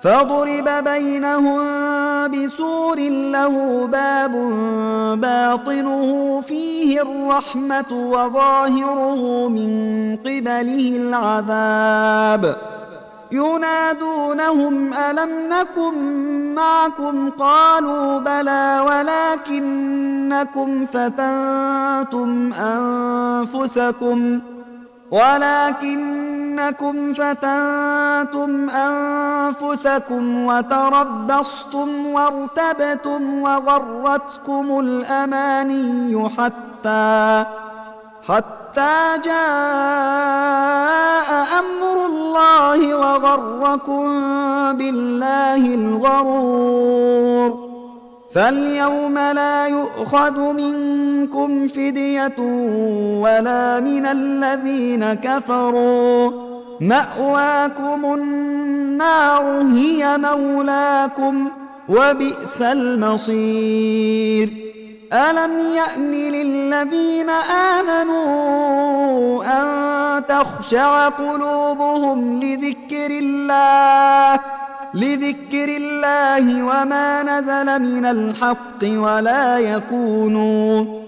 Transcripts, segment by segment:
فضرب بينهم بسور له باب باطنه فيه الرحمة وظاهره من قبله العذاب ينادونهم ألم نكن معكم قالوا بلى ولكنكم فتنتم أنفسكم ولكنكم فتنتم أنفسكم وتربصتم وارتبتم وغرتكم الأماني حتى حتى جاء أمر الله وغركم بالله الغرور. فاليوم لا يؤخذ منكم فدية ولا من الذين كفروا. مأواكم النار هي مولاكم وبئس المصير. ألم يأن للذين آمنوا أن تخشع قلوبهم لذكر الله لذكر الله وما نزل من الحق ولا يكونوا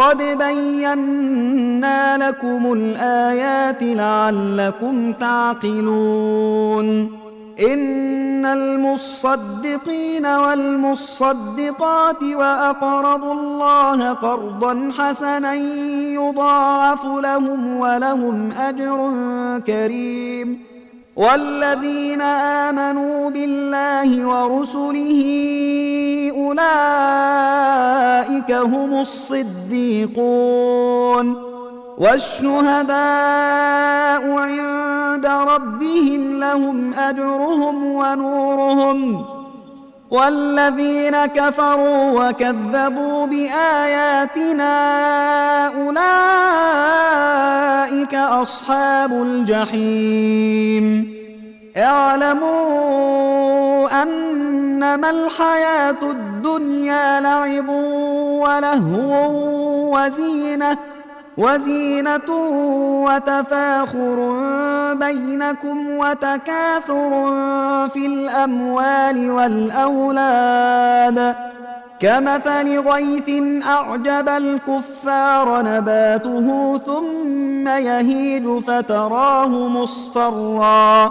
قد بينا لكم الآيات لعلكم تعقلون إن المصدقين والمصدقات وأقرضوا الله قرضا حسنا يضاعف لهم ولهم أجر كريم والذين آمنوا بالله ورسله أولئك هم الصديقون والشهداء عند ربهم لهم أجرهم ونورهم والذين كفروا وكذبوا بآياتنا أولئك أصحاب الجحيم اعلموا أنما الحياة الدنيا لعب ولهو وزينة وزينة وتفاخر بينكم وتكاثر في الأموال والأولاد. كمثل غيث أعجب الكفار نباته ثم يهيج فتراه مصفرا.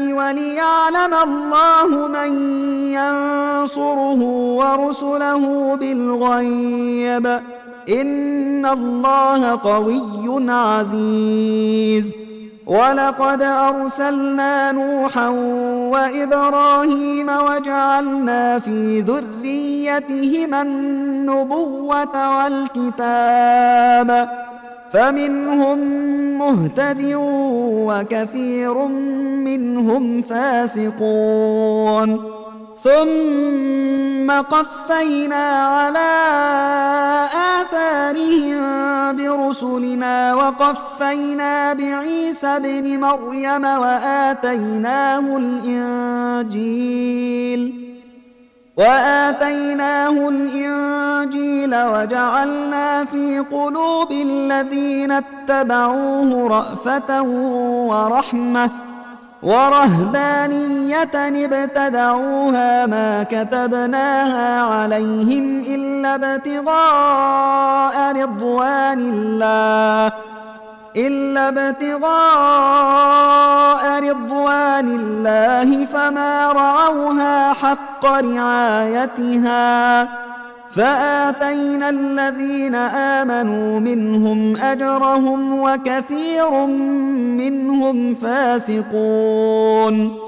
وليعلم الله من ينصره ورسله بالغيب. إن الله قوي عزيز. ولقد أرسلنا نوحا وإبراهيم وجعلنا في ذريتهما النبوة والكتاب. فمنهم مهتد وكثير منهم فاسقون. ثم قفينا على آثارهم برسلنا وقفينا بعيسى بن مريم وآتيناه الإنجيل. وآتيناه الإنجيل وجعلنا في قلوب الذين اتبعوه رأفة ورحمة ورهبانية ابتدعوها ما كتبناها عليهم إلا ابتغاء رضوان الله إلا ابتغاء رضوان الله فما رعوها حق رعايتها فآتينا الذين آمنوا منهم أجرهم وكثير منهم فاسقون